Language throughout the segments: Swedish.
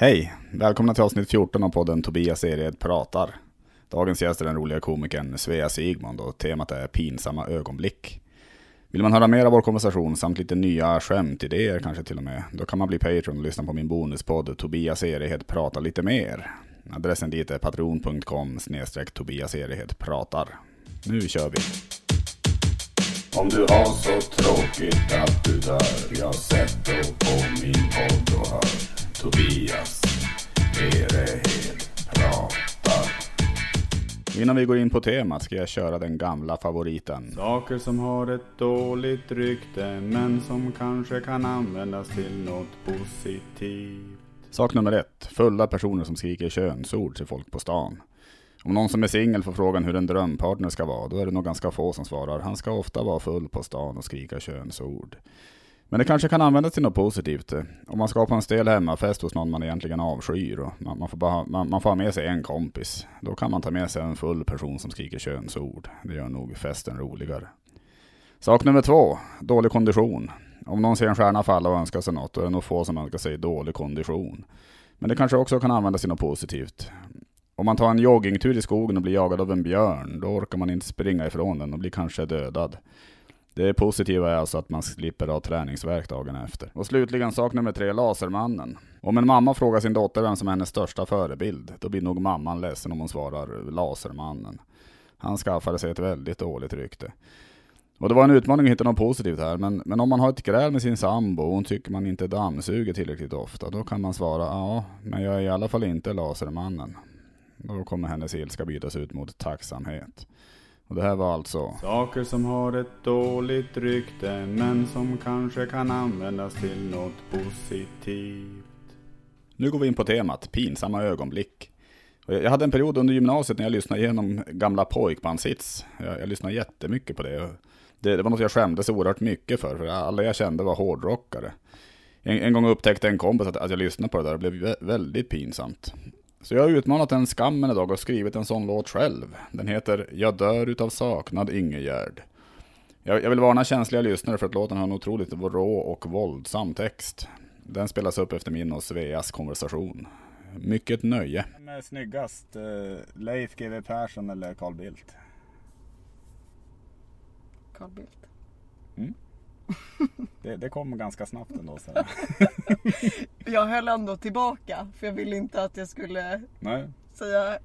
Hej! Välkomna till avsnitt 14 av podden Tobias Ered pratar. Dagens gäst är den roliga komikern Svea Sigmund och temat är pinsamma ögonblick. Vill man höra mer av vår konversation samt lite nya skämtidéer kanske till och med, då kan man bli Patreon och lyssna på min bonuspodd Tobias Erehed pratar lite mer. Adressen dit är patreon.com snedstreck Tobias Erehed pratar. Nu kör vi! Om du har så tråkigt att du dör, jag sätter på min podd och hör Tobias Erehed pratar. Innan vi går in på temat ska jag köra den gamla favoriten. Saker som har ett dåligt rykte men som kanske kan användas till något positivt. Sak nummer ett. Fulla personer som skriker könsord till folk på stan. Om någon som är singel får frågan hur en drömpartner ska vara, då är det nog ganska få som svarar. Han ska ofta vara full på stan och skrika könsord. Men det kanske kan användas till något positivt. Om man ska på en stel hemmafest hos någon man egentligen avskyr och man, man, får bara, man, man, får ha med sig en kompis. Då kan man ta med sig en full person som skriker könsord. Det gör nog festen roligare. Sak nummer två, dålig kondition. Om någon ser en stjärna falla och önskar sig något, då är det nog få som önskar sig dålig kondition. Men det kanske också kan användas till något positivt. Om man tar en joggingtur i skogen och blir jagad av en björn, då orkar man inte springa ifrån den och blir kanske dödad. Det positiva är alltså att man slipper ha träningsverk dagen efter. Och slutligen sak nummer tre, Lasermannen. Om en mamma frågar sin dotter vem som är hennes största förebild, då blir nog mamman ledsen om hon svarar Lasermannen. Han skaffade sig ett väldigt dåligt rykte. Och det var en utmaning att hitta något positivt här, men, men om man har ett gräl med sin sambo och hon tycker man inte dammsuger tillräckligt ofta, då kan man svara ja, men jag är i alla fall inte Lasermannen. Då kommer hennes ilska bytas ut mot tacksamhet. Och det här var alltså... Saker som har ett dåligt rykte men som kanske kan användas till något positivt. Nu går vi in på temat pinsamma ögonblick. Jag hade en period under gymnasiet när jag lyssnade igenom gamla pojkbandshits. Jag, jag lyssnade jättemycket på det. det. Det var något jag skämdes oerhört mycket för, för alla jag kände var hårdrockare. En, en gång upptäckte en kompis att, att jag lyssnade på det där och det blev väldigt pinsamt. Så jag har utmanat den skammen idag och skrivit en sån låt själv. Den heter Jag dör utav saknad Ingegärd. Jag, jag vill varna känsliga lyssnare för att låten har en otroligt rå och våldsam text. Den spelas upp efter min och Sveas konversation. Mycket nöje. Vem är snyggast? Eh, Leif GW Persson eller Carl Bildt? Carl Bildt. Mm. Det, det kom ganska snabbt ändå. Så. jag höll ändå tillbaka för jag ville inte att jag skulle Nej. säga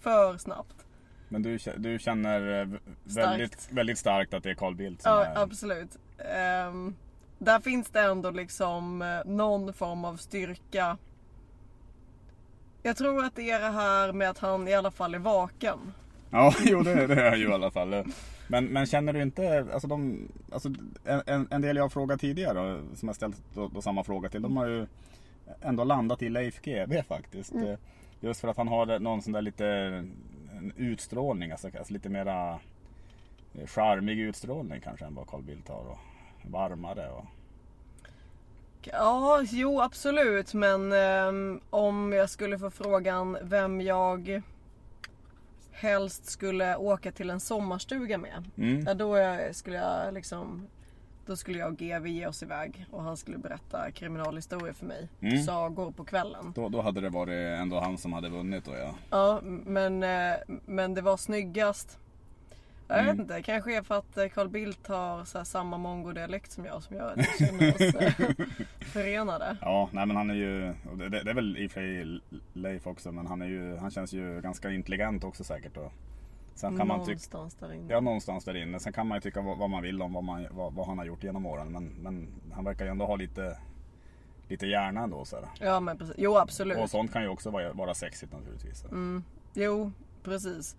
för snabbt. Men du, du känner eh, väldigt starkt. väldigt starkt att det är Carl Bildt som Ja, är... absolut. Um, där finns det ändå liksom eh, någon form av styrka. Jag tror att det är det här med att han i alla fall är vaken. Ja, jo det, det är ju i alla fall. Men, men känner du inte, alltså, de, alltså en, en del jag har frågat tidigare som jag ställt då, då samma fråga till, de har ju ändå landat i Leif GW faktiskt. Mm. Just för att han har någon sån där lite utstrålning, alltså, alltså lite mera charmig utstrålning kanske än vad Carl Bildt har och varmare. Och... Ja, jo absolut men um, om jag skulle få frågan vem jag helst skulle åka till en sommarstuga med. Mm. Ja, då skulle jag liksom då skulle jag och GV ge oss iväg och han skulle berätta kriminalhistorier för mig. Mm. Sagor på kvällen. Då, då hade det varit ändå han som hade vunnit då ja. Ja men, eh, men det var snyggast jag vet mm. inte, kanske är för att eh, Carl Bildt har så samma mongo-dialekt som jag som gör att vi känner oss eh, förenade. Ja, nej men han är ju, det, det, är väl i och för sig Leif också, men han, är ju, han känns ju ganska intelligent också säkert. Och sen kan någonstans man där inne. Ja, någonstans där inne. Sen kan man ju tycka vad, vad man vill om vad, man, vad, vad, han har gjort genom åren, men, men han verkar ju ändå ha lite lite hjärna ändå. Så här. Ja men precis, jo absolut. Och sånt kan ju också vara, vara sexigt naturligtvis. Mm. Jo, precis.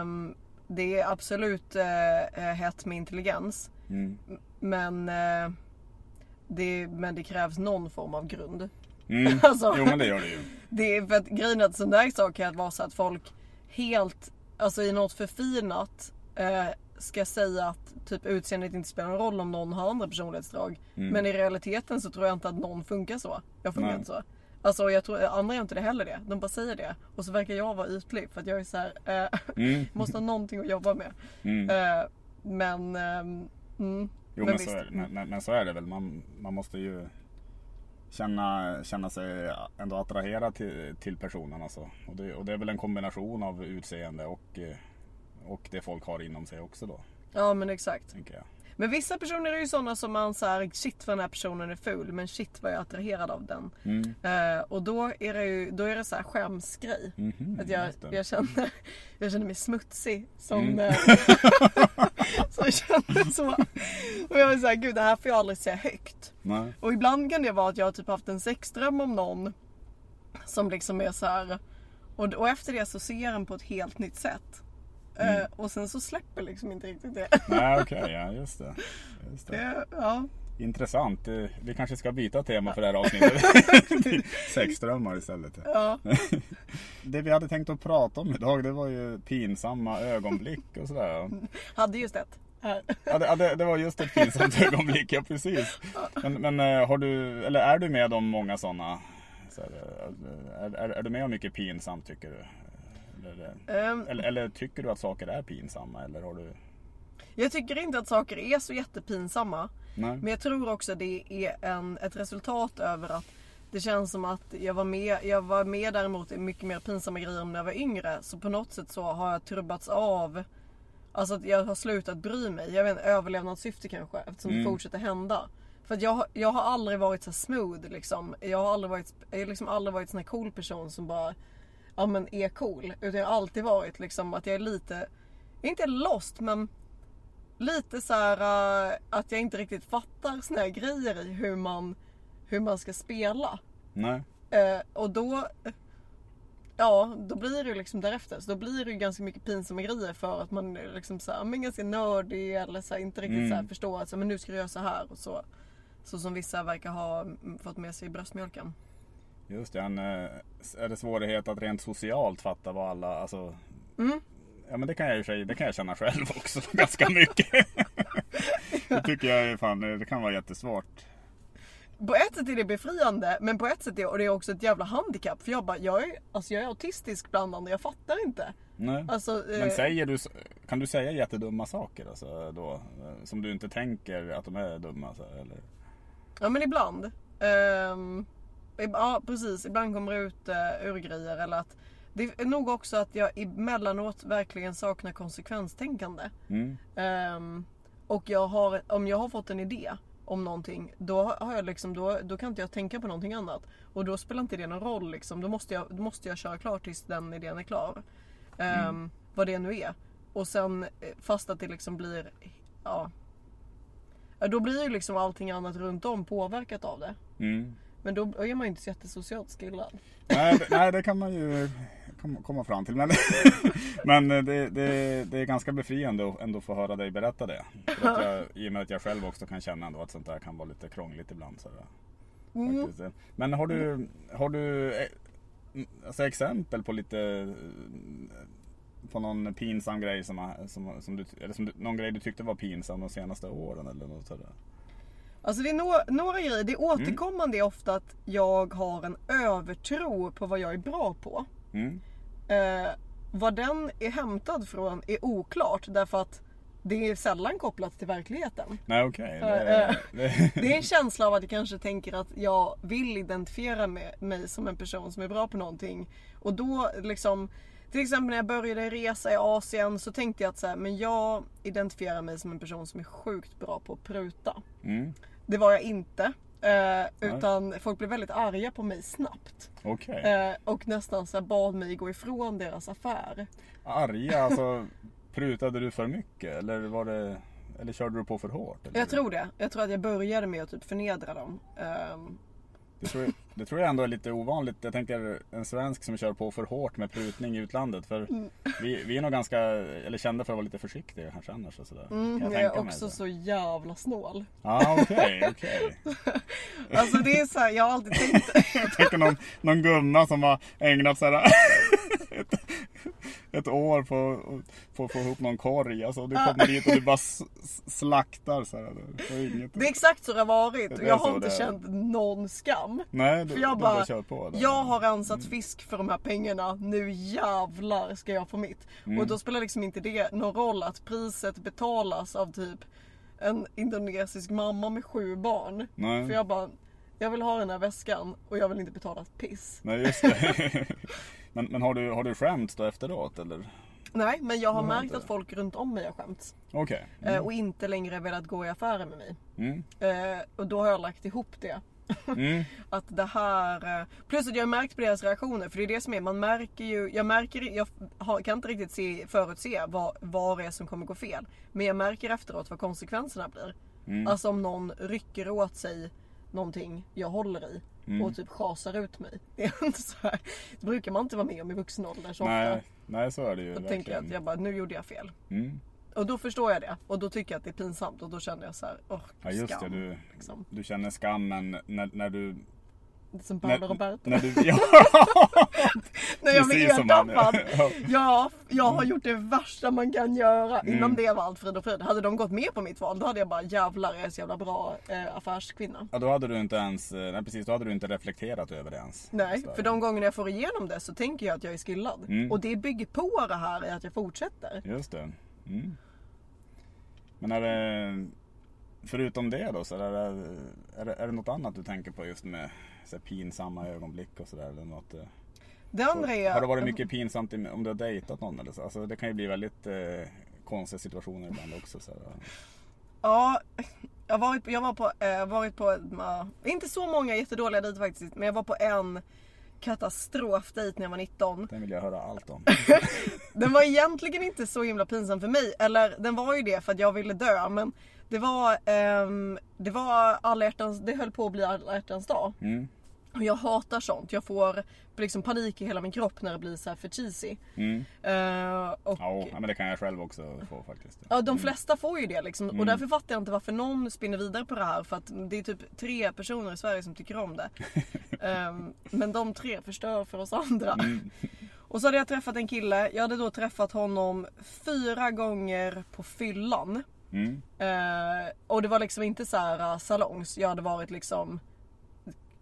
Um, det är absolut eh, eh, hett med intelligens. Mm. Men, eh, det, men det krävs någon form av grund. Mm. alltså, jo men det gör det ju. Det är för att grejen är att sån där sak kan vara så att folk helt, alltså i något förfinat eh, ska säga att typ utseendet inte spelar någon roll om någon har andra personlighetsdrag. Mm. Men i realiteten så tror jag inte att någon funkar så. Jag funkar Nej. inte så. Alltså jag tror andra gör inte det heller det. De bara säger det. Och så verkar jag vara ytlig för att jag är så här, eh, mm. måste ha någonting att jobba med. Mm. Eh, men, eh, mm, jo men, men, så är, men, men, så är det väl. Man, man måste ju känna, känna sig ändå attraherad till, till personen. Alltså. Och, det, och det är väl en kombination av utseende och, eh, och det folk har inom sig också då. Ja men exakt. Tänker jag. Men vissa personer är ju sådana som man såhär, shit vad den här personen är ful men shit vad jag är attraherad av den. Mm. Eh, och då är det ju då är det så här skämsgrej. Mhm, Att jag, jag, känner, jag känner mig smutsig som, Mm. eh, som känner så. Och jag vill säga, gud det här får jag aldrig säga högt. Nej. Och ibland kan det vara att jag har typ haft en sexdröm om någon som liksom är så här. Och, och efter det så ser jag den på ett helt nytt sätt. Mm. Eh, och sen så släpper liksom inte riktigt det. Nej okej, ja just det. Just det. det ja. Intressant. Eh, Vi kanske ska byta tema för det här avsnittet. Sexdrömmar istället. Ja. Det vi hade tänkt att prata om idag det var ju pinsamma ögonblick och sådär. Hade just ett. Ja, det, det, det var just ett pinsamt ögonblick, ja precis. Men, men eh, har du, eller är du med om många sådana? Så eh, är, är, är du med om mycket pinsamt tycker du? Eller, Ehm, eller, eller tycker du att saker är pinsamma? Eller har du... jag tycker inte att saker är så jättepinsamma. Nej? Men jag tror också det är en, ett resultat över att det känns som att jag var med, jag var med däremot i mycket mer pinsamma grejer när jag var yngre. Så på något sätt så har jag trubbats av. Alltså att jag har slutat bry mig. Jag vet inte, överlevnadssyfte kanske eftersom Mm. det fortsätter hända. För att jag, jag har aldrig varit så smooth liksom. Jag har aldrig varit, jag har liksom aldrig varit en sån här cool person som bara ja men är cool. Utan jag har alltid varit liksom att jag är lite, inte lost men lite så här äh, att jag inte riktigt fattar såna här grejer i hur man, hur man ska spela. Nej? Eh, och då, ja då blir det ju liksom därefter. Så då blir det ju ganska mycket pinsamma grejer för att man är liksom så här, men ganska nördig eller så här, inte riktigt Mm. så här förstår att så, här, men nu ska du göra så här och så. Så som vissa verkar ha mm, fått med sig i bröstmjölken. Just det, en, eh, är det svårighet att rent socialt fatta vad alla, alltså Mm. Ja men det kan jag i sig, det kan jag känna själv också ganska mycket. det tycker jag är fan, det kan vara jättesvårt. På ett sätt är det befriande men på ett sätt är och det är också ett jävla handikapp. För jag bara, jag är, alltså jag är autistisk bland andra, jag fattar inte. Nej. Alltså, eh, Men säger du, kan du säga jättedumma saker alltså, då? eh, Som du inte tänker att de är dumma? Så, eller? Ja men ibland. Ib- ja precis, ibland kommer det ut uh, ur grejer eller att det är nog också att jag emellanåt verkligen saknar konsekvenstänkande. Mm. Ehm, och jag har, om jag har fått en idé om någonting då, har jag liksom, då, då kan inte jag tänka på någonting annat. Och då spelar inte det någon roll. Liksom. Då, måste jag, då måste jag köra klart tills den idén är klar. Ehm, Vad det nu är. Och sen eh, fast att det liksom blir Ja, då blir ju liksom allting annat runt om påverkat av det. Mm. Men då är man ju inte så jättesocialt skillad. Nej, det, nej, det kan man ju kom- komma fram till. Men, men det, det, det är ganska befriande att ändå få höra dig berätta det. För att jag, I och med att jag själv också kan känna ändå att sånt där kan vara lite krångligt ibland. Så Mm. Men har du, har du eh, alltså exempel på lite eh, på någon pinsam grej som, som, som du, eller som du, någon grej du tyckte var pinsam de senaste åren eller något sådär? Alltså det är några, några grejer. Det återkommande är ofta att jag har en övertro på vad jag är bra på. Mm. Eh, vad den är hämtad från är oklart därför att det är sällan kopplat till verkligheten. Nej okej. Eh, Det, det, är en känsla av att jag kanske tänker att jag vill identifiera mig som en person som är bra på någonting. Och då liksom, till exempel när jag började resa i Asien så tänkte jag att så här, men jag identifierar mig som en person som är sjukt bra på att pruta. mm. Det var jag inte. Eh, utan folk blev väldigt arga på mig snabbt. Okej. Eh, och nästan så bad mig gå ifrån deras affär. Arga, alltså prutade du för mycket eller var det eller körde du på för hårt? Eller? Jag tror det. Jag tror att jag började med att typ förnedra dem. Ehm, Det tror, jag, det tror jag ändå är lite ovanligt. Jag tänker en svensk som kör på för hårt med prutning i utlandet. För Mm. vi, vi är nog ganska, eller kända för att vara lite försiktiga kanske annars. Och sådär. mm, Kan jag är tänka mig också så jävla snål. Ja okej, okej. Alltså det är så här, jag har alltid tänkt Jag tänker någon, någon gumma som har ägnat så här, ett, ett år på på att få ihop någon korg. Alltså, du kommer dit och du bara slaktar. Så här, inget. Det är exakt så det har varit och Det jag har inte det känt någon skam. Nej, du, För jag bara, kör på. Där. jag har rensat fisk för de här pengarna, nu jävlar ska jag få mitt. Mm. Och då spelar liksom inte det någon roll att priset betalas av typ en indonesisk mamma med sju barn. Nej. För jag bara, Jag vill ha den här väskan och jag vill inte betala ett piss. Nej just det. men men har, du, har du skämts då efteråt eller? Nej, men jag har Du märkt att folk runt om mig har skämts. Okej. eh, Och inte längre velat gå i affärer med mig. Mm. Eh, och då har jag lagt ihop det. Mm. Att det här... eh, Plus att jag har märkt på deras reaktioner. För det är det som är, man märker ju... Jag märker, jag kan inte riktigt se, förutse vad, vad det är som kommer gå fel. Men jag märker efteråt vad konsekvenserna blir. Mm. Alltså om någon rycker åt sig någonting jag håller i. Mm. Och typ schasar ut mig. Det är inte så här. Det brukar man inte vara med om i vuxen ålder så Nej, ofta. nej så är det ju Då tänker jag verkligen. att jag bara, nu gjorde jag fel. Mm. Och då förstår jag det. Och då tycker jag att det är pinsamt. Och då känner jag så här, åh, Ja just det, du, Liksom. du känner skammen när, när du... Som När, Roberto. när du ja, När jag han. ertappad. Ja. Ja, jag har gjort det värsta man kan göra. Mm. Inom det var allt frid och frid. Hade de gått med på mitt val då hade jag bara jävlar jag är så jävla bra eh, affärskvinna. Ja, då hade du inte ens, eh, nej precis, då hade du inte reflekterat över det ens. Nej, för de gångerna jag får igenom det så tänker jag att jag är skillad. Mm. Och det bygger på det här i att jag fortsätter. Just det. Mm. Men är det, förutom det då, så är det, är, det, är det något annat du tänker på just med så pinsamma ögonblick och sådär? Eller något, eh? Det andra är... Har det varit mycket pinsamt om du har dejtat någon eller så? Alltså, det kan ju bli väldigt eh, konstiga situationer ibland också. Så. Ja, jag har varit jag var på, eh, varit på eh, inte så många jättedåliga dejter faktiskt. Men jag var på en katastrofdejt när jag var 19. Den vill jag höra allt om. Den var egentligen inte så himla pinsam för mig. Eller den var ju det för att jag ville dö. Men det var, ehm, det var alla hjärtans, det höll på att bli alla hjärtans dag. Mm. Och jag hatar sånt. Jag får liksom panik i hela min kropp när det blir så här för cheesy. Mm. Eh, och, Ja, men det kan jag själv också få faktiskt. Ja de flesta får ju det liksom. Mm. Och därför fattar jag inte varför någon spinner vidare på det här. För att det är typ tre personer i Sverige som tycker om det. Ehm, men de tre förstör för oss andra. Mm. Och så hade jag träffat en kille. Jag hade då träffat honom fyra gånger på fyllan. Mm. Eh, och det var liksom inte så här uh, salongs. Jag hade varit liksom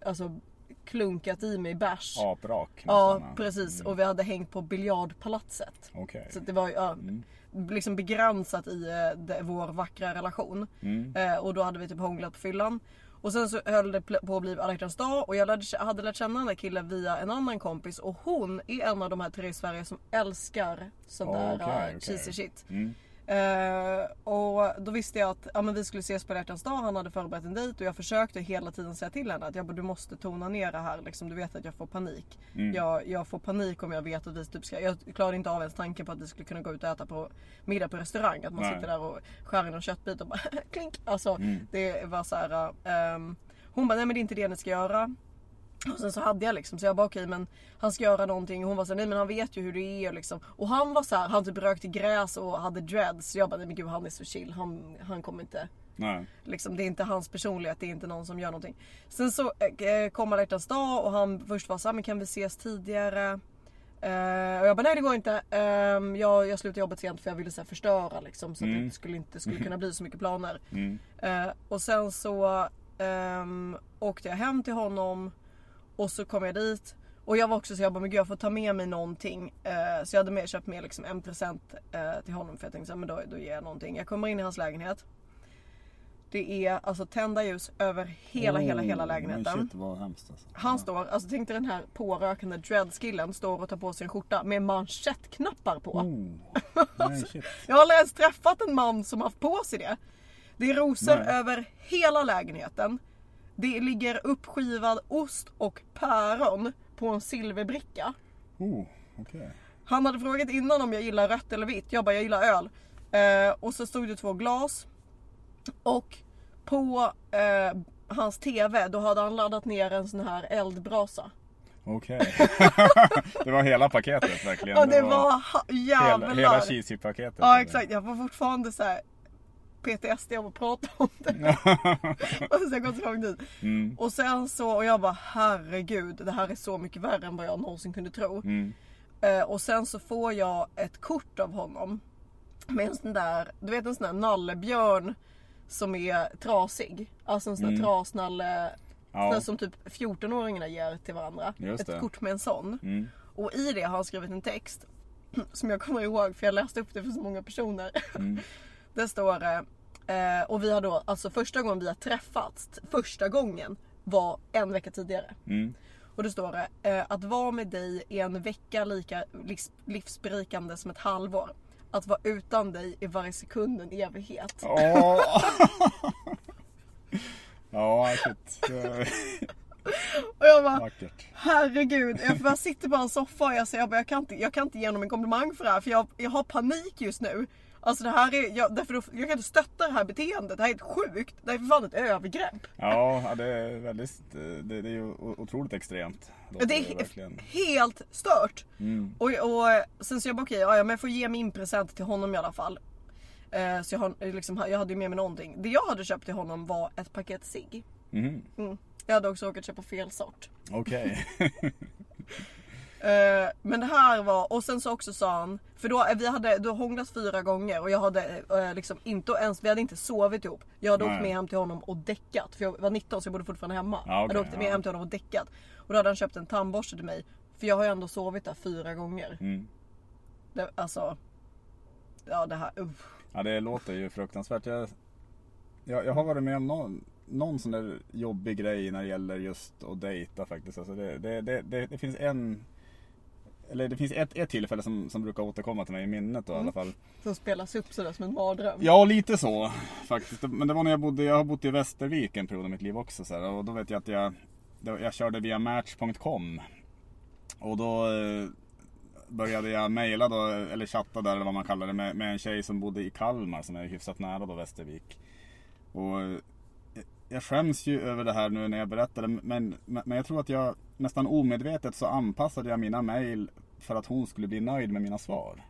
Alltså klunkat i mig bärs. Aprak Ja nästan, precis Mm. och vi hade hängt på biljardpalatset. Okej. Så det var ju ja, Mm. liksom begränsat i eh, det, vår vackra relation. Mm. Eh, och då hade vi typ hånglat på fyllan. Och sen så höll det på att bli alla hjärtans dag och jag lärde, hade lärt känna den där killen via en annan kompis och hon är en av de här tre i Sverige som älskar sån där Okej, uh, okej. cheesy shit. Mm. Eh, och då visste jag att ja, men vi skulle ses på alla hjärtans dag, han hade förberett en dejt och jag försökte hela tiden säga till henne att jag bara, du måste tona ner det här liksom, du vet att jag får panik. Mm. Jag, jag får panik om jag vet att vi typ ska, jag klarade inte av ens tanken på att vi skulle kunna gå ut och äta på middag på restaurang. Att man Nej. sitter där och skär i någon köttbit och bara klink. Alltså Mm. det var så här. ehm, hon bara nej men det är inte det ni ska göra. Och sen så hade jag liksom så jag bara okej men han ska göra någonting och hon var såhär nej men han vet ju hur det är liksom. Och han var så här, han typ rökte gräs och hade dreads. Så jag bara nej men gud han är så chill. Han, han kommer inte Nej. Liksom, det är inte hans personlighet, det är inte någon som gör någonting. Sen så eh, kom alla hjärtans dag och han först var såhär, men kan vi ses tidigare? Eh, och jag bara, nej det går inte. Ehm, jag, jag slutade jobbet sent för jag ville så här, förstöra liksom, så att det Mm. skulle, inte skulle kunna bli så mycket planer. Mm. Eh, och sen så ehm, åkte jag hem till honom och så kom jag dit. Och jag var också så jag bara, men gud jag får ta med mig någonting. Eh, så jag hade med, köpt med liksom en present eh, till honom för jag tänkte så här, men då, då ger jag någonting. Jag kommer in i hans lägenhet. Det är alltså tända ljus över hela, hela, hela Oh, lägenheten. Shit vad hemskt alltså. Han står, alltså tänk dig den här pårökande dreadskillen står och tar på sig en skjorta med manschettknappar på. Oh. Shit. Jag har aldrig ens träffat en man som haft på sig det. Det är rosor Nej. över hela lägenheten. Det ligger uppskivad ost och päron på en silverbricka. Oh, okej. Han hade frågat innan om jag gillar rött eller vitt. Jag bara, jag gillar öl. Eh, och så stod det två glas. Och på eh, hans TV, då hade han laddat ner en sån här eldbrasa. Okej. det var hela paketet verkligen. Ja det var ha- hela, jävlar. hela cheesy-paketet. Ja exakt, jag får fortfarande så här PTSD av att prata om det. och så jag gått så långt dit. Mm. Och sen så, och jag bara herregud, det här är så mycket värre än vad jag någonsin kunde tro. Mm. Eh, och sen så får jag ett kort av honom. Med en sån där, du vet en sån där nallebjörn som är trasig. Alltså en sån där Mm. trasnalle sån Ja. som typ 14-åringarna ger till varandra. Just ett det. kort med en sån. Mm. Och i det har han skrivit en text som jag kommer ihåg för jag läste upp det för så många personer. Det står det, eh, och vi har då, alltså första gången vi har träffats, första gången, var en vecka tidigare. Mm. Och då står det eh, att vara med dig är en vecka lika livs, livsberikande som ett halvår. Att vara utan dig är varje sekund en evighet. Åh. ja, shit. Och jag bara vackert. herregud. Jag bara sitter på en soffa och jag säger jag, bara, jag, kan inte, jag kan inte ge honom en komplimang för det här för jag, jag har panik just nu. Alltså det här är, jag, därför jag kan inte stötta det här beteendet. Det här är helt sjukt. Det här är för fan ett övergrepp. Ja, det är väldigt, det, det är otroligt extremt. Låter Det är verkligen. helt stört. Mm. Och, och sen så jag bara okej, ja, ja, men jag får ge min present till honom i alla fall. Eh, så jag, har, liksom, jag hade ju med mig någonting. Det jag hade köpt till honom var ett paket cigg. Mhm. Mm. Jag hade också råkat köpa fel sort. Okej. Eh, men det här var, och sen så också sa han, för då, vi hade då hånglat fyra gånger och jag hade eh, liksom inte ens, vi hade inte sovit ihop. Jag hade Nej. åkt med hem till honom och däckat, för jag var 19 så jag bodde fortfarande hemma. Ja, jag okej, hade åkt med ja. hem till honom och däckat. Och då hade han köpt en tandborste till mig. För jag har ju ändå sovit där fyra gånger. Mm. Det, alltså, ja det här, uff. Ja, det låter ju fruktansvärt. Jag, jag, jag har varit med om någon, någon sån där jobbig grej när det gäller just att dejta faktiskt. Alltså det, det, det, det finns en eller det finns ett, ett tillfälle som, som brukar återkomma till mig i minnet då, i alla fall. Som spelas upp sådär som en mardröm. Ja, lite så faktiskt. Men det var när jag bodde, jag har bott i Västervik en period i mitt liv också. Så här, och då vet jag att jag, då, jag körde via Match.com. Och då eh, började jag mejla då, eller chatta där eller vad man kallar det, med, med en tjej som bodde i Kalmar som är hyfsat nära då Västervik. Och eh, jag skäms ju över det här nu när jag berättar det, men, men men jag tror att jag nästan omedvetet så anpassade jag mina mejl för att hon skulle bli nöjd med mina svar.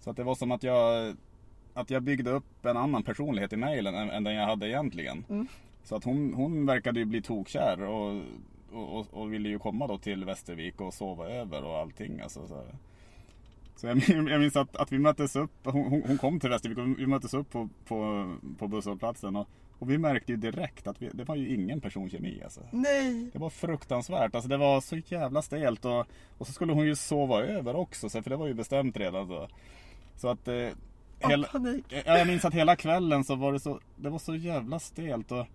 Så att det var som att jag, att jag byggde upp en annan personlighet i mejlen än, än den jag hade egentligen. Så att hon, hon verkade ju bli tokkär och, och, och, ville ju komma då till Västervik och sova över och allting. Alltså, så så jag, jag minns att, att vi möttes upp, hon, hon- hon kom till Västervik och vi möttes upp på, på, på busshållplatsen. Och, och vi märkte ju direkt att vi, det var ju ingen personkemi alltså. Nej! Det var fruktansvärt. Alltså det var så jävla stelt. Och, och så skulle hon ju sova över också. Så, för det var ju bestämt redan. Så, så att... Eh, hela, panik. ja, jag minns att hela kvällen så var det så, det var så jävla stelt. Och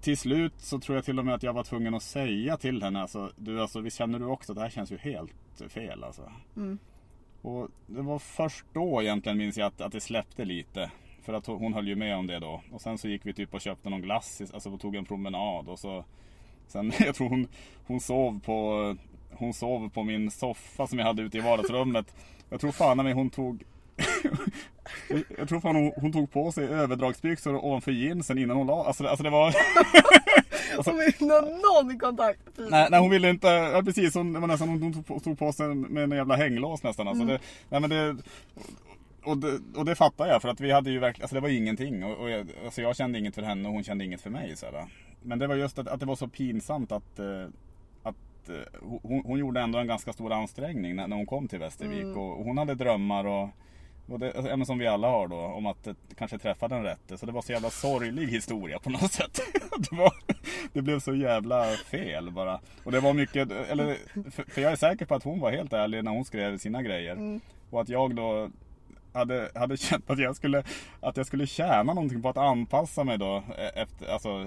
till slut så tror jag till och med att jag var tvungen att säga till henne. Alltså, du, alltså, visst känner du också att det här känns ju helt fel alltså. Mm. Och det var först då egentligen minns jag att, att det släppte lite. För att hon hon höll ju med om det då. Och sen så gick vi typ och köpte någon glass, alltså och tog en promenad. Och så, sen, jag tror hon, hon sov på hon sov på min soffa som jag hade ute i vardagsrummet. Jag tror fan mig hon tog Jag tror fan hon, hon tog på sig överdragsbyxor ovanför jeansen innan hon la. Alltså, alltså det var Om vi har någon kontakt. Nej, nej hon ville inte, ja precis hon, det var nästan hon tog, på- tog på sig med en jävla hänglås nästan. Alltså det, nej, men det, och, det, och det fattar jag för att vi hade ju verkligen, alltså det var ingenting. Och, och jag, alltså jag kände inget för henne och hon kände inget för mig. Så här. Men det var just att, att det var så pinsamt att, eh, att eh, hon, hon gjorde ändå en ganska stor ansträngning när, när hon kom till Västervik. Och, och hon hade drömmar och och det, alltså, som vi alla har då, om att eh, kanske träffa den rätte. Så det var så jävla sorglig historia på något sätt. det, var, det blev så jävla fel bara. Och det var mycket, eller, för, för jag är säker på att hon var helt ärlig när hon skrev sina grejer. Och att jag då hade, hade känt att jag, skulle, att jag skulle tjäna någonting på att anpassa mig då eh, efter, alltså,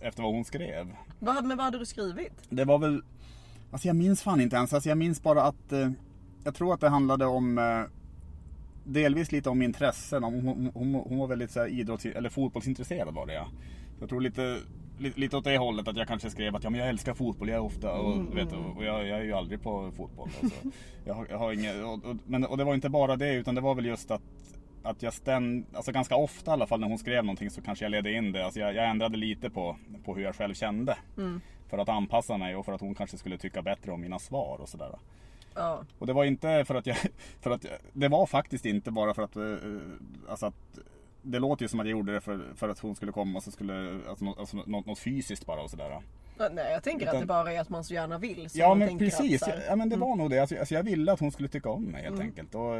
efter vad hon skrev. Vad, men vad hade du skrivit? Det var väl, alltså jag minns fan inte ens. Alltså jag minns bara att, eh, jag tror att det handlade om eh, delvis lite om intressen. Hon, hon, hon, hon var väldigt så här, idrotts eller fotbollsintresserad var det ja. Jag tror lite, lite, lite åt det hållet att jag kanske skrev att ja, men jag älskar fotboll. Jag är ofta, och, vet, och, jag, jag är ju aldrig på fotboll. Alltså. Jag, har, jag har inget, och, och, men, och det var inte bara det utan det var väl just att att jag ständ, alltså ganska ofta i alla fall när hon skrev någonting så kanske jag ledde in det. Alltså jag, jag ändrade lite på, på hur jag själv kände. För att anpassa mig och för att hon kanske skulle tycka bättre om mina svar och sådär. Ja. Och det var inte för att jag, för att jag, det var faktiskt inte bara för att, eh, alltså att det låter ju som att jag gjorde det för, för att hon skulle komma och så skulle, alltså, något, alltså, något, något fysiskt bara och sådär. Nej jag tänker att Utan- det bara är att man så gärna vill. Så Ja men precis, Att, så här, ja, men det var nog det. Alltså, alltså, jag ville att hon skulle tycka om mig Mm. helt enkelt. Och,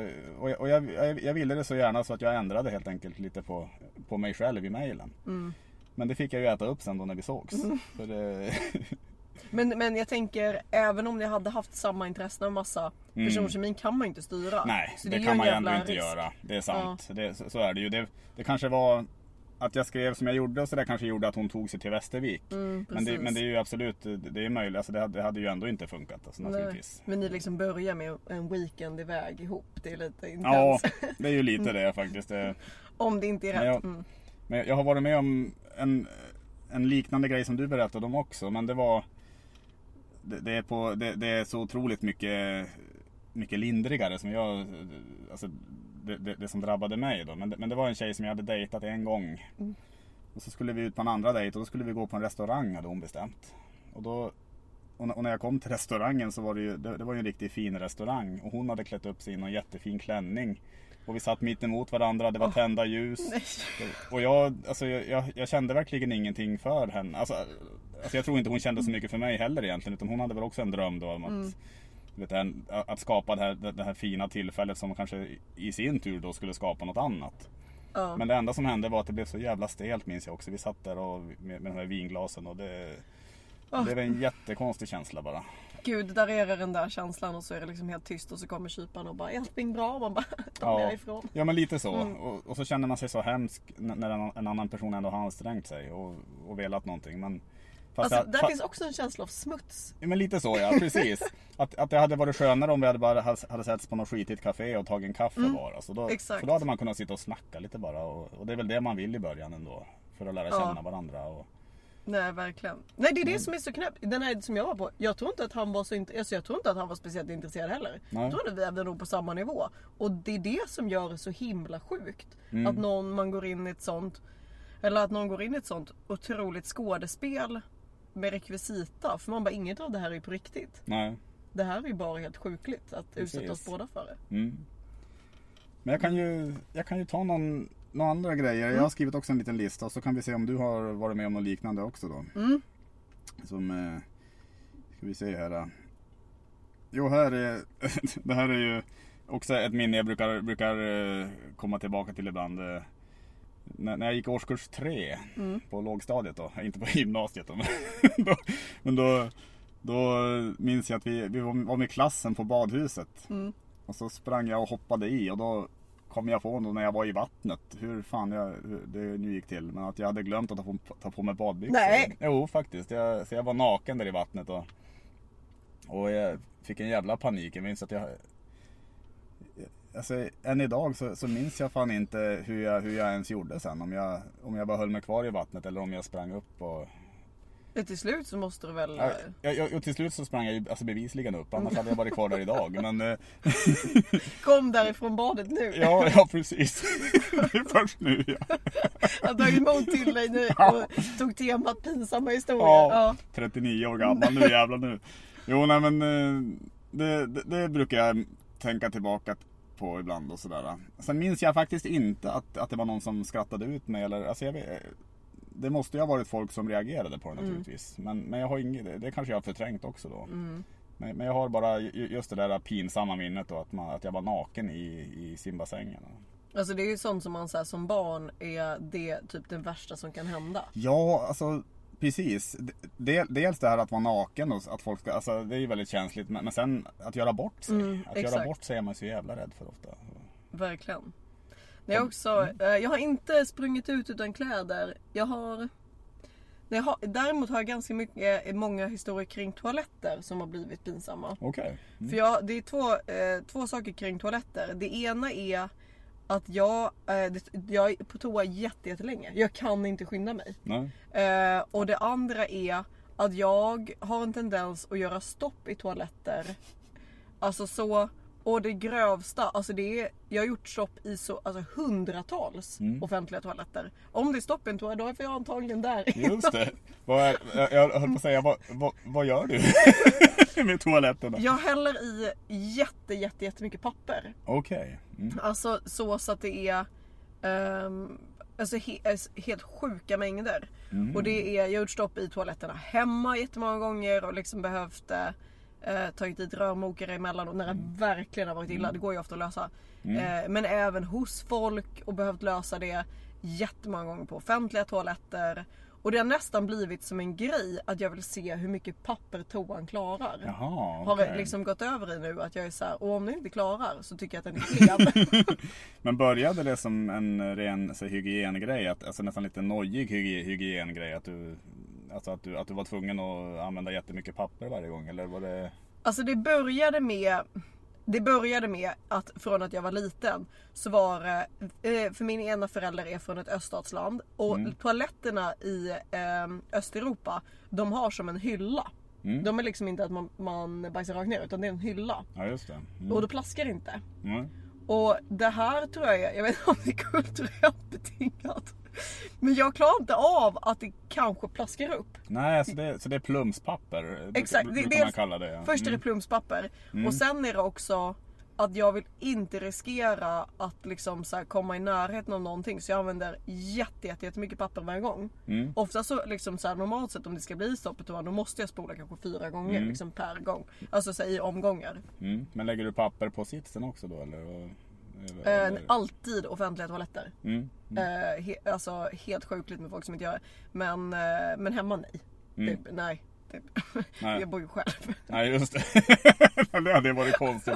och, jag- och jag, jag, jag ville det så gärna så att jag ändrade helt enkelt lite på, på mig själv i mejlen. Mm. Men det fick jag ju äta upp sen då när vi sågs. För det, men, men jag tänker även om ni hade haft samma intressen och massa personkemin kan man ju inte styra. Nej, det, ju kan man ju ändå inte risk. göra. Det är sant. Det, så, är det ju. Det, det kanske var att jag skrev som jag gjorde och så där kanske gjorde att hon tog sig till Västervik. Mm, men, det, men det är ju absolut, det det är möjligt, alltså det, hade, det hade ju ändå inte funkat alltså, naturligtvis. Men ni liksom börjar med en weekend iväg ihop. Det är lite Ja, intens. det är ju lite det faktiskt. Det, Om det inte är Men rätt. jag- Mm. Men jag har varit med om en, en liknande grej som du berättade om också. Men det var... Det, det, är, på, det, det är så otroligt mycket, mycket lindrigare som jag... Alltså det, det, som drabbade mig då. Men det, men det var en tjej som jag hade dejtat en gång. Mm. Och så skulle vi ut på en andra dejt och då skulle vi gå på en restaurang hade hon bestämt. Och då... Och när jag kom till restaurangen så var det ju, det, det var ju en riktigt fin restaurang. Och hon hade klätt upp sig i någon jättefin klänning. Och vi satt mitt emot varandra, det var tända ljus. Nej. Och jag, alltså, jag, jag, kände verkligen ingenting för henne. Alltså, alltså, jag tror inte hon kände så mycket för mig heller egentligen. Utan hon hade väl också en dröm då om att, Mm. vet, en, att skapa det här, det, här fina tillfället som kanske i sin tur då skulle skapa något annat. Ja. Men det enda som hände var att det blev så jävla stelt minns jag också. Vi satt där och, med, med de här vinglasen och det, Åh. det blev en jättekonstig känsla bara. Gud, där är det den där känslan och så är det liksom helt tyst och så kommer kyparen och bara är allting bra? Och man bara ta Ja. härifrån. Ja men lite så. Mm. Och, och så känner man sig så hemsk när en, en annan person ändå har ansträngt sig och, och velat någonting. Men, fast Alltså, jag- där fa- finns också en känsla av smuts. Ja, men lite så ja, precis. Att, att det hade varit skönare om vi hade bara hade, setts på något skitigt café och tagit en kaffe bara. Så då, Mm. Exakt. För då hade man kunnat sitta och snacka lite bara. Och, och det är väl det man vill i början ändå. För att lära Ja. känna varandra. Och, Nej, verkligen. Nej, det är det Mm. som är så knäppt. Den här som jag var på. Jag tror inte att han var så int- alltså, jag tror inte att han var speciellt intresserad heller. Nej. Jag tror att vi är nog på samma nivå. Och det är det som gör det så himla sjukt. Mm. Att någon, man går in i ett sånt, eller att någon går in i ett sånt otroligt skådespel med rekvisita. För man bara, inget av det här är på riktigt. nej. Det här är ju bara helt sjukligt att Precis. utsätta oss båda för det. Mm. Men jag kan ju, jag kan ju ta någon, några andra grejer. Jag har skrivit också en liten lista. Så kan vi se om du har varit med om något liknande också då. Mm. Som, eh, ska vi se här. då. Jo, här är, det här är ju också ett minne jag brukar, brukar eh, komma tillbaka till ibland. eh, När, när jag gick årskurs tre Mm. på lågstadiet då, inte på gymnasiet då. Men då, men då, då minns jag att vi, vi var var med klassen på badhuset. Mm. Och så sprang jag och hoppade i och då kom jag på när jag var i vattnet hur fan jag, hur det nu gick till. Men att jag hade glömt att ta på, ta på mig badbyxor. Nej. Jo faktiskt. Jag, så jag var naken där i vattnet och, och jag fick en jävla panik. Jag minns att jag Alltså, än idag så, så minns jag fan inte hur jag, hur jag ens gjorde sen. Om jag, om jag bara höll mig kvar i vattnet eller om jag sprang upp och... Men till slut så måste du väl... Ja, jag, jag, och till slut så sprang jag ju alltså bevisligen upp. Annars hade jag varit kvar där idag. Men eh, Kom därifrån badet nu. ja, ja precis. Det är först nu ja. Jag tagit emot till dig nu Ja. och tog temat pinsamma historier. Ja. Ja. 39 år gammal nu jävlar nu. Jo nej men eh, det, det, det brukar jag tänka tillbaka på ibland och sådär. Sen minns jag faktiskt inte att, att det var någon som skrattade ut mig eller alltså jag vet, Det måste ju ha varit folk som reagerade på det naturligtvis. Men, men jag har inget, det, kanske jag har förträngt också då. Mm. Men, men jag har bara ju- just det där pinsamma minnet då att, man, att jag var naken i, i simbassängen. Alltså det är ju sånt som man så här, som barn är det typ det värsta som kan hända. Ja, alltså precis. Del, dels det här att vara naken och att folk ska, alltså det är ju väldigt känsligt. Men, men sen att göra bort sig. Mm, att göra exakt. bort sig är man så jävla rädd för ofta. Verkligen. Det är också, eh, jag har inte sprungit ut utan kläder. Jag har, jag har däremot har jag ganska mycket, eh, många historier kring toaletter som har blivit pinsamma. Okej. För jag, det är två, eh, två saker kring toaletter. Det ena är att jag, eh, det, jag är på toa jätte- jättelänge. Jag kan inte skynda mig. Eh, och det andra är att jag har en tendens att göra stopp i toaletter. Alltså så, och det grövsta, alltså det är, jag har gjort stopp i så, alltså hundratals Mm. offentliga toaletter. Om det är stopp i en toa, då är jag antagligen där. Just det. Vad är, jag, jag höll på att säga, vad, vad, vad gör du med toaletterna? Jag häller i jätte, jätte, jättemycket papper. Okej. Mm. Alltså så, så att det är ehm, alltså, he, alltså, helt sjuka mängder. Mm. Och det är, jag har gjort stopp i toaletterna hemma jättemånga gånger och liksom behövt eh, tagit dit rörmokare emellan och när det verkligen har varit illa. Det går ju ofta att lösa. Eh, men även hos folk och behövt lösa det jättemånga gånger på offentliga toaletter. Och det har nästan blivit som en grej att jag vill se hur mycket papper toan klarar. Jaha, Har okej. det liksom gått över i nu att jag är så här, och om ni inte klarar så tycker jag att den är klen. Men började det som en ren så, hygiengrej? Att, alltså nästan lite nojig hygi- hygiengrej? Att du, alltså att, du, att du var tvungen att använda jättemycket papper varje gång? Eller var det... Alltså det började med det började med att från att jag var liten så var det, eh, för min ena förälder är från ett öststatsland och Mm. toaletterna i eh, Östeuropa de har som en hylla. Mm. De är liksom inte att man, man bajsar rakt ner utan det är en hylla. Ja just det. Mm. Och då plaskar det inte. Och det här tror jag, jag vet inte om det är kulturellt betingat. Men jag klarar inte av att det kanske plaskar upp. Nej, så det, så det är plumspapper? Exakt, Det, det- man kalla det. ja. Först är det Mm. plumspapper och sen är det också att jag vill inte riskera att liksom så komma i närheten av någonting så jag använder jätte, jätte, jättemycket papper varje gång. Mm. Ofta så liksom så här, normalt sett om det ska bli stopp på toan då måste jag spola kanske fyra gånger Mm. liksom per gång. Alltså så här, i omgångar. Mm. Men lägger du papper på sitsen också då eller? Eh, eller- alltid offentliga toaletter. Mm. Eh, he, alltså helt sjukligt med folk som inte gör det. Men, eh, men hemma nej. Mm. Typ, nej. Typ. Nej. jag bor ju själv. Nej just det. det hade varit konstigt.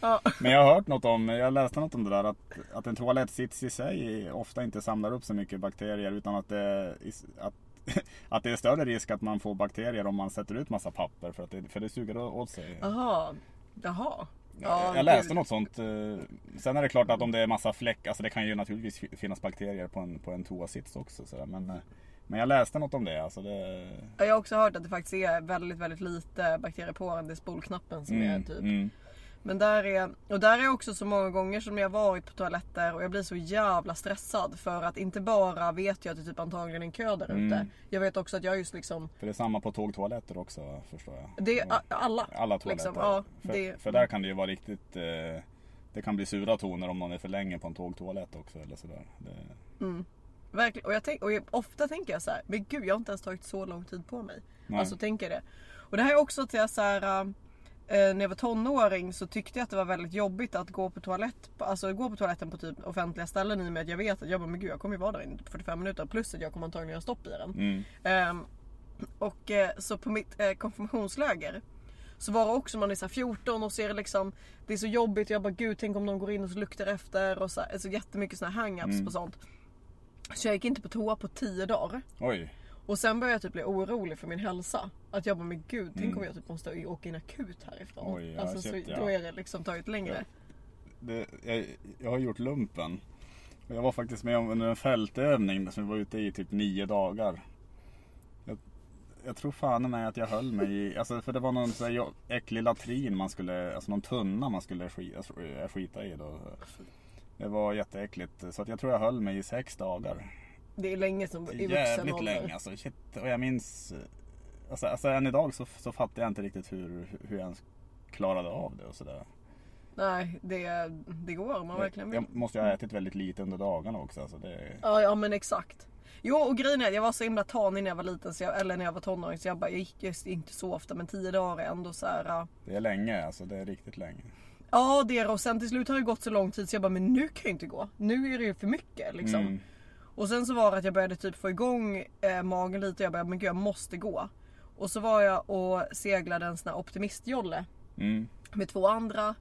Ja. Men jag har hört något om, jag läste något om det där att, att en toalettsits i sig ofta inte samlar upp så mycket bakterier utan att det, att, att det är större risk att man får bakterier om man sätter ut massa papper för, att det, för det suger åt sig. Jaha. Jaha. Ja, jag läste något sånt. eh, Sen är det klart att om det är massa fläck, alltså det kan ju naturligtvis fi- finnas bakterier på en, på en toasits också. Så men, eh, men jag läste något om det. Alltså det Ja, Jag har också hört att det faktiskt är väldigt, väldigt lite bakterier på den. Det är spolknappen som är typ. mm. Men där är, och där är också så många gånger som jag varit på toaletter och jag blir så jävla stressad för att inte bara vet jag att det typ antagligen är en kö där ute. Mm. Jag vet också att jag just liksom, För det är samma på tågtoaletter också förstår jag. det är alla. Alla toaletter. Liksom, ja, för, det- för där kan det ju vara riktigt eh, Det kan bli sura toner om någon är för länge på en tågtoalett också eller sådär. Det, Verkligen. Och, jag tänk, och jag, ofta tänker jag så här, men gud jag har inte ens tagit så lång tid på mig. Nej. Alltså tänker jag det. Och det här är också till jag så här, äh, när jag var tonåring så tyckte jag att det var väldigt jobbigt att gå på toalett, alltså gå på toaletten på typ offentliga ställen i och med att jag vet att jag bara, men gud jag kommer ju vara där inne i 45 minuter plus att jag kommer antagligen göra stopp i den. mm. Ehm, och eh, så på mitt eh, konfirmationsläger så var det också man är så här 14 och ser liksom Det är så jobbigt och jag bara gud tänk om någon går in och så luktar efter och så, här, så jättemycket såna här hang-ups Mm. på sånt. Så jag gick inte på toa på 10 dagar. Oj. Och sen började jag typ bli orolig för min hälsa. Att jag bara men gud tänk Mm. om jag typ måste åka in akut härifrån. Oj, ja, alltså, shit, så, ja. Då är det liksom tagit längre. Det, jag, jag har gjort lumpen. Och Jag var faktiskt med om under en fältövning som vi var ute i typ nio dagar. Jag, jag tror fan med att jag höll mig i, alltså för det var någon så här äcklig latrin man skulle, alltså någon tunna man skulle skita, alltså, eh, skita i då. Det var jätteäckligt. Så att jag tror jag höll mig i sex dagar. Det är länge som i vuxen Jävligt ålder. länge alltså. Shit. Och jag minns, alltså, alltså än idag så, så fattar jag inte riktigt hur, hur jag ens klarade av det och sådär. Nej det, det går man verkligen vill. Jag måste ju ha ätit väldigt lite under dagarna också. Alltså det, Ja, ja men exakt. Jo och grejen är att jag var så himla tanig när jag var liten, så jag, eller när jag var tonåring. Så jag bara, jag gick just inte så ofta men 10 dagar är ändå så här. det är länge, alltså det är riktigt länge. Ja det är det och sen till slut har det gått så lång tid så jag bara, men nu kan jag inte gå. Nu är det ju för mycket liksom. Mm. Och sen så var det att jag började typ få igång eh, magen lite. Jag började, men gud jag måste gå. Och så var jag och seglade en sån här optimistjolle Mm. med två andra.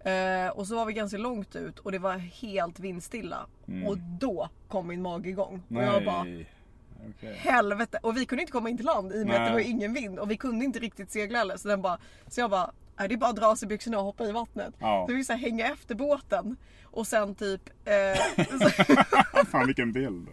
Eh, och så var vi ganska långt ut och det var helt vindstilla. Mm. Och då kom min mage igång. Och jag bara, Okej. helvete. Och vi kunde inte komma in till land i och med att Nej. det var ingen vind. Och vi kunde inte riktigt segla heller. Så, den bara, så jag bara, nej, det är bara att dra sig byxorna och hoppa i vattnet. Ja. Så vi så hänga efter båten. Och sen typ... Eh, Fan vilken bild.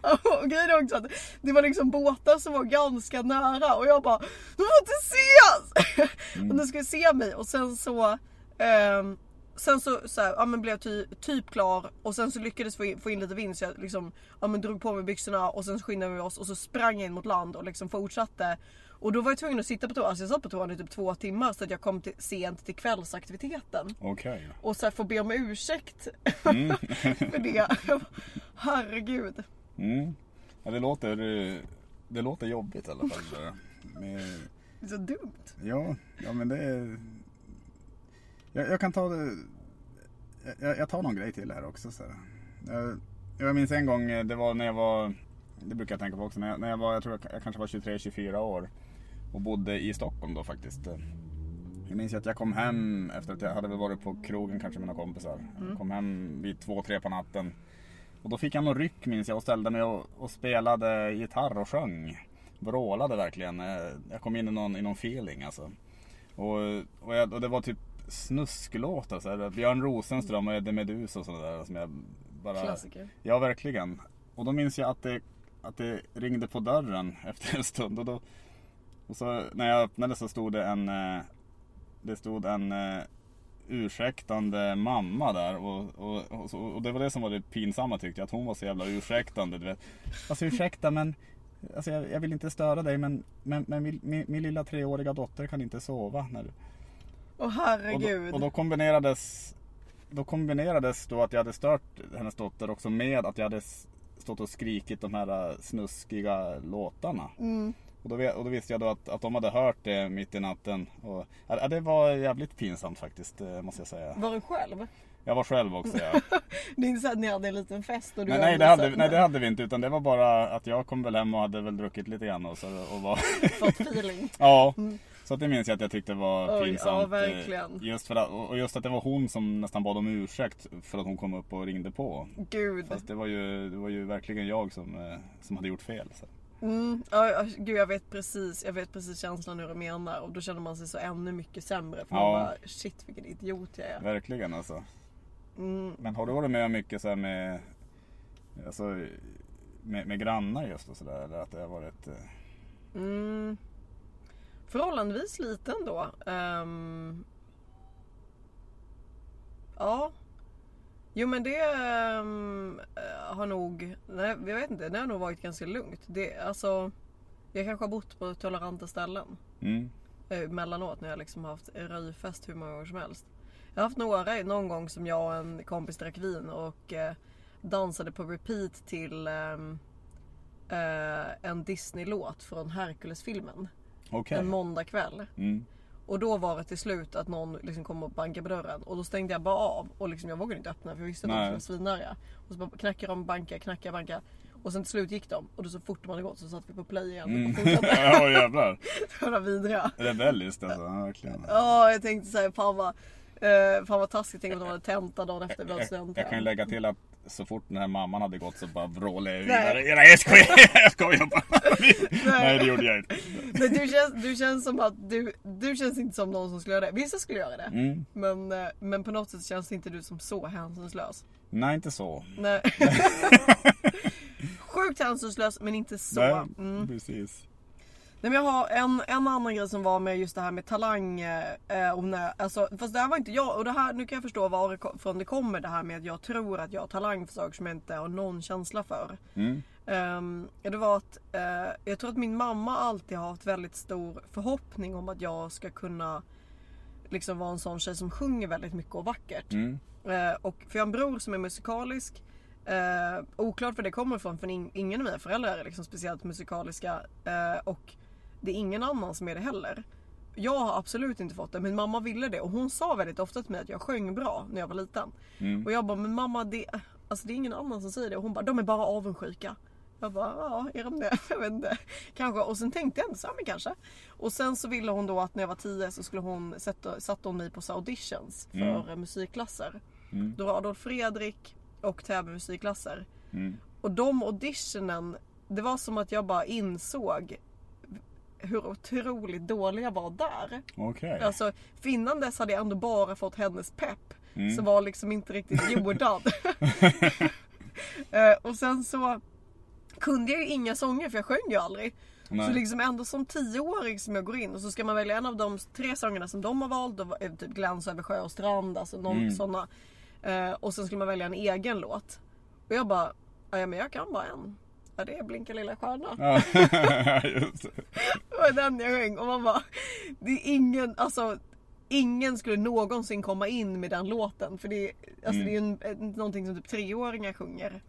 och grejen är också att det var liksom båtar som var ganska nära. Och jag bara, de får inte ses! och de skulle se mig. Och sen så... ehm, Sen så, så här, ja, men blev jag ty, typ klar och sen så lyckades få in, få in lite vind så jag liksom, ja, men drog på mig byxorna och sen så skyndade vi oss och så sprang jag in mot land och liksom fortsatte. Och då var jag tvungen att sitta på toan, alltså jag satt på toan i typ två timmar så att jag kom till, sent till kvällsaktiviteten. Okej. Och så här, få be om ursäkt Mm. för det. Herregud. Mm. Ja, det låter, det låter jobbigt i alla fall. det är så dumt. ja, ja men det är... Jag, jag kan ta det... Jag, jag tar någon grej till här också. Så här. Jag, jag minns en gång, det var när jag var det brukar jag tänka på också. När jag, när jag var, jag tror jag, jag kanske var 23-24 år och bodde i Stockholm då faktiskt. Jag minns att jag kom hem efter att jag hade väl varit på krogen kanske med några kompisar. Jag kom hem vid två, tre på natten. Och då fick jag någon ryck minns jag och ställde mig och, och spelade gitarr och sjöng. Vrålade verkligen. Eh, Jag kom in i någon, i någon feeling alltså. Och, och, jag, och det var typ snusklåtar. Så här, Björn Rosenström och Eddie Meduza och sådär. Som jag bara... Klassiker. Ja, verkligen. Och då minns jag att det, att det ringde på dörren efter en stund. Och, då, och så när jag öppnade så stod det en, eh, det stod en eh, ursäktande mamma där. Och, och, och, och det var det som var det pinsamma tyckte jag. Att hon var så jävla ursäktande. Du vet. Alltså ursäkta men Alltså jag, jag vill inte störa dig men, men, men min, min, min lilla treåriga dotter kan inte sova. När, Åh och, herregud. då, och då kombinerades Då kombinerades då att jag hade stört hennes dotter också med att jag hade stått och skrikit de här äh, snuskiga låtarna. Mm. Och, då, och då visste jag då att, att de hade hört det mitt i natten. Och, ja, det var jävligt pinsamt faktiskt eh, måste jag säga. Var du själv? Jag var själv också ja. Det är inte så att ni hade en liten fest och du nej, nej, det hade nej det hade vi inte utan det var bara att jag kom väl hem och hade väl druckit lite grann och, så, och var fått feeling. Ja, så att det minns jag att jag tyckte var Mm. Oj, pinsamt. ja, eh. Just för att, och just att det var hon som nästan bad om ursäkt för att hon kom upp och ringde på. Gud. Fast det var ju, det var ju verkligen jag som, eh, som hade gjort fel. Så. Mm, ja, gud jag vet precis, jag vet precis känslan hur du menar och då känner man sig så ännu mycket sämre för Ja. man bara shit vilken idiot jag är. Verkligen alltså. Mm, Men har du varit med mycket så här med, alltså, med, med grannar just och sådär? Eller att det har varit... eh, mm, förhållandevis liten då. Ehm, ja. Jo men det eh, har nog, nej jag vet inte, det har nog varit ganska lugnt. Det, alltså, jag kanske har bott på toleranta ställen. Mm. eh, emellanåt när jag liksom haft röjfest hur många gånger som helst. Jag har haft några, någon gång som jag och en kompis drack vin och eh, dansade på repeat till ehm, eh, en Disney-låt från Hercules-filmen. Okej. En måndagkväll. Mm. Och då var det till slut att någon liksom kom och bankade på dörren och då stängde jag bara av och liksom jag vågade inte öppna för jag visste att de Nej. skulle vara svinarga. Och så bara knackade de, bankade, knackade, bankade. Och sen till slut gick de och då så fort de hade gått så satt vi på play igen Mm. och fortsatte. ja jävlar. Det var vidriga. Rebelliskt alltså. Ja, verkligen. Ja, jag tänkte såhär, fan vad, eh, fan vad taskigt. Tänk om de hade tenta dagen efter vi hade Jag, jag kan ju lägga till att så fort den här mamman hade gått så bara vrålade jag vidare. Nej jag skojar, jag skojar bara. Nej det gjorde jag inte. Men du känns, du känns som att du, du känns inte som någon som skulle göra det. Vissa skulle göra det. Mm. Men, eh, men på något sätt känns inte du som så hänsynslös. Nej inte så. Nej. Sjukt hänsynslös men inte så. Nej, Mm. precis. Nej, men jag har en, en annan grej som var med just det här med talang. Eh, och när, alltså, fast det här var inte jag. Och det här, nu kan jag förstå varifrån det kommer det här med att jag tror att jag har talang för saker som jag inte har någon känsla för. Mm. Ja, det var att eh, jag tror att min mamma alltid har haft väldigt stor förhoppning om att jag ska kunna liksom vara en sån tjej som sjunger väldigt mycket och vackert. Mm. Eh, och för jag har en bror som är musikalisk. Eh, oklart var det kommer ifrån för in, ingen av mina föräldrar är liksom speciellt musikaliska. Eh, och det är ingen annan som är det heller. Jag har absolut inte fått det men mamma ville det och hon sa väldigt ofta till mig att jag sjöng bra när jag var liten. Mm. Och jag bara, men mamma det, alltså det är ingen annan som säger det. Och hon bara, de är bara avundsjuka. Jag bara, ja är de det? Jag vet inte. Kanske. Och sen tänkte jag inte så, här, men kanske. Och sen så ville hon då att när jag var 10 så skulle hon sätta, satte hon mig på så auditions för Mm. musikklasser. Mm. Då var Adolf Fredrik och Täby musikklasser. Mm. Och de auditionen, det var som att jag bara insåg hur otroligt dålig jag var där. Okej. Alltså för innan dess hade jag ändå bara fått hennes pepp. Mm. Som var liksom inte riktigt jordad. Eh, och sen så kunde jag ju inga sånger för jag sjöng ju aldrig. Nej. Så liksom ändå som tioåring som jag går in och så ska man välja en av de tre sångerna som de har valt. Det typ Gläns över sjö och strand, alltså någon Mm. såna. Eh, och sen skulle man välja en egen låt. Och jag bara, ja men jag kan bara en. Ja det är Blinka lilla stjärna. Ja, just det. Det var den jag sjöng och man bara, det är ingen, alltså Ingen skulle någonsin komma in med den låten för det, är- alltså Mm. det är ju en, någonting som typ treåringar sjunger.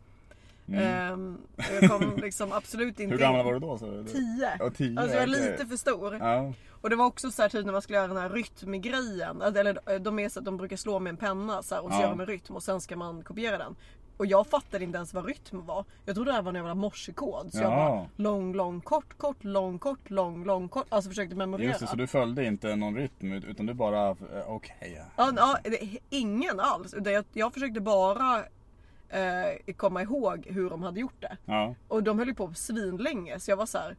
Mm. Och jag kom liksom absolut inte Hur gammal var du då? Så? Tio. Ja, tio. Alltså jag är okej. lite för stor. Ja. Och det var också så här typ när man skulle göra den här rytmgrejen. Eller de är så att de brukar slå med en penna så här, och så Ja. gör de en rytm och sen ska man kopiera den. Och jag fattade inte ens vad rytm var. Jag trodde det här var en jävla morsekod. Så jag Ja. bara lång, lång, kort, kort, lång, kort, lång, lång, kort. Alltså försökte memorera. Just det, så du följde inte någon rytm utan du bara, eh, okej. ja. Ja, ja, det- ingen alls. Utan Jag, jag försökte bara eh, komma ihåg hur de hade gjort det. Ja. Och de höll ju på svinlänge så jag var så här.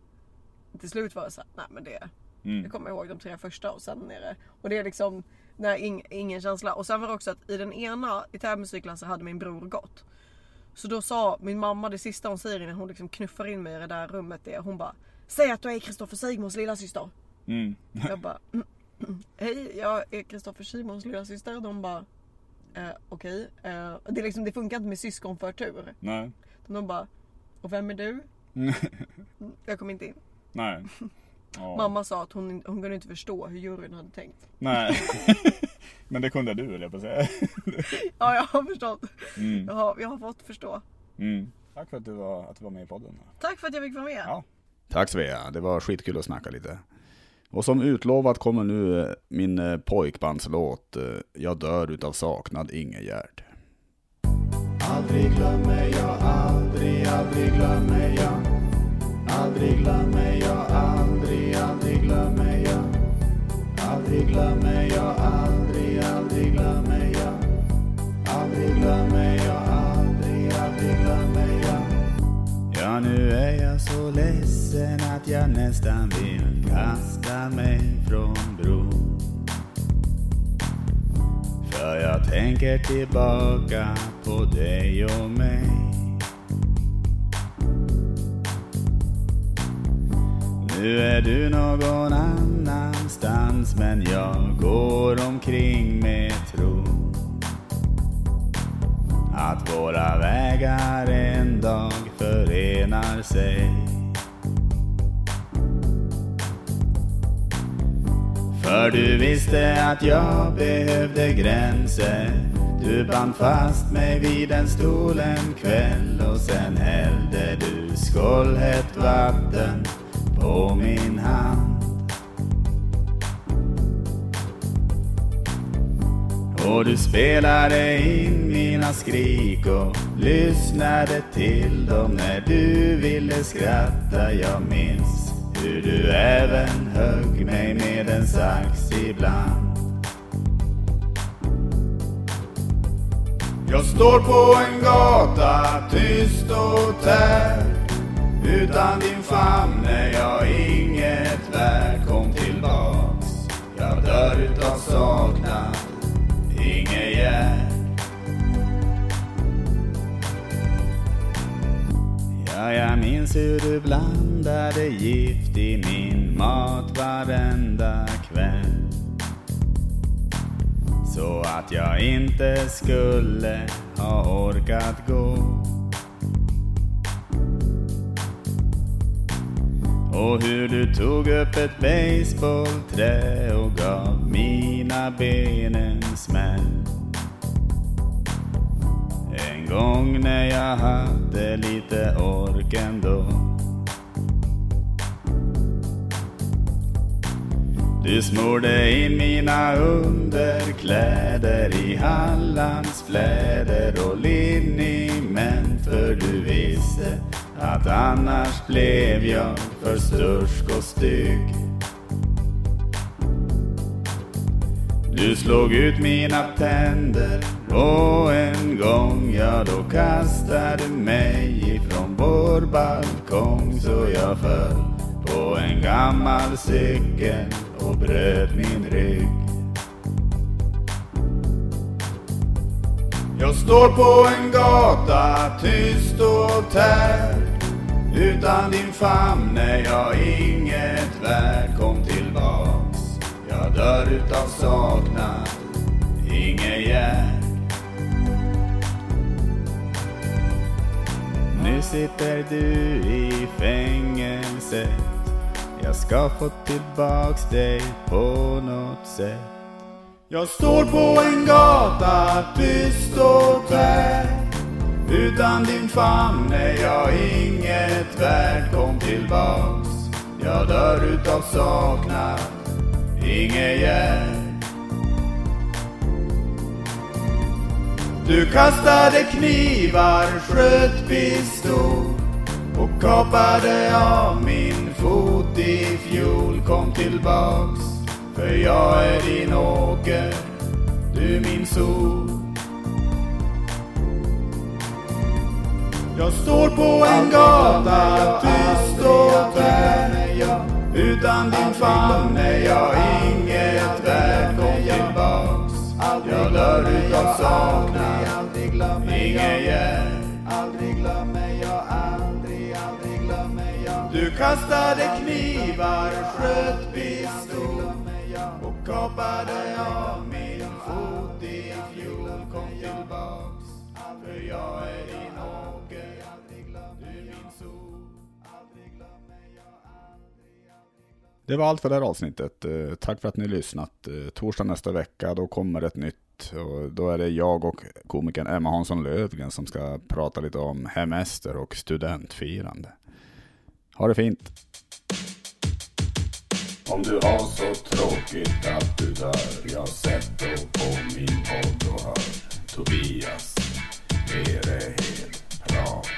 Till slut var jag så här, nej men det, Mm. jag kommer ihåg de tre första och sen är det. Och det är liksom, nej ing, ingen känsla. Och sen var det också att i den ena, i tävlingsmusikklassen hade min bror gått. Så då sa min mamma det sista hon säger innan hon liksom knuffar in mig i det där rummet det är hon bara Säg att du är Kristoffer Sigmons lilla syster. Mm. Jag bara "Mm, mm, Hej jag är Kristoffer Simons lilla syster. De bara eh, Okej. Eh, det, liksom, det funkar inte med syskonförtur. Nej. De bara Och vem är du? Jag kom inte in. Nej. Ja. Mamma sa att hon, hon kunde inte förstå hur juryn hade tänkt. Nej. Men det kunde du jag på att säga. Ja jag har förstått. Mm. Jag har, jag har fått förstå. Mm. Tack för att du, var, att du var med i podden. Tack för att jag fick vara med. Ja. Tack Svea, det var skitkul att snacka lite. Och som utlovat kommer nu eh, min eh, pojkbandslåt eh, Jag dör utav saknad Ingegärd. Aldrig glömmer jag, aldrig, aldrig glömmer jag Aldrig glömmer jag, aldrig, aldrig glömmer jag Aldrig glömmer jag, aldrig, aldrig glömmer jag Aldrig glömmer jag, aldrig, aldrig glömmer jag Ja, nu är jag så ledsen att jag nästan vill kasta mig från bron. För jag tänker tillbaka på dig och mig. Nu är du någon annanstans men jag går omkring med tron att våra vägar en dag förenar sig. För du visste att jag behövde gränser. Du band fast mig vid en stol en kväll och sen hällde du skållhett vatten på min hand. Och du spelade in mina skrik och lyssnade till dem när du ville skratta. Jag minns hur du även högg mig med en sax ibland. Jag står på en gata tyst och tär. Utan din famne är jag inget värd. Kom tillbaks, jag dör utav saknad. Inget hjärt. Ja, jag minns hur du blandade gift i min mat varenda kväll. Så att jag inte skulle ha orkat gå. Och hur du tog upp ett baseballträ och gav mina ben en smäll. En gång när jag hade lite ork ändå. Du smorde in mina underkläder i Hallands fläder och liniment för du visste att annars blev jag för stursk och stygg. Du slog ut mina tänder och en gång, ja då kastade du mig ifrån vår balkong så jag föll på en gammal cykel och bröt min rygg. Jag står på en gata tyst och tär utan din famn är jag inget värd. Kom tillbaks, jag dör utav saknad. Ingegärd Nu sitter du i fängelset Jag ska få tillbaks dig på något sätt. Jag står på en gata tyst och tvär utan din famn är jag inget värd Kom tillbaks, jag dör utav saknad Inget hjälp. Du kastade knivar, sköt pistol och kapade av min fot i fjol. Kom tillbaks, för jag är din åker, du min sol. Jag står på en gata, tyst och tvär. Utan din famn är jag inget värd. Kom tillbaks, jag dör utav saknad. Ingen hjälp. Du kastade knivar, sköt pistol och kapade av min fot i fjol. Kom tillbaks, för jag är din åker, du min sol. Det var allt för det här avsnittet. Eh, Tack för att ni lyssnat. Eh, Torsdag nästa vecka, då kommer ett nytt. Och då är det jag och komikern Emma Hansson Lövgren som ska prata lite om hemester och studentfirande. Ha det fint! Om du har så tråkigt att du dör, jag sätt då på min podd och hör Tobias, er är helt bra.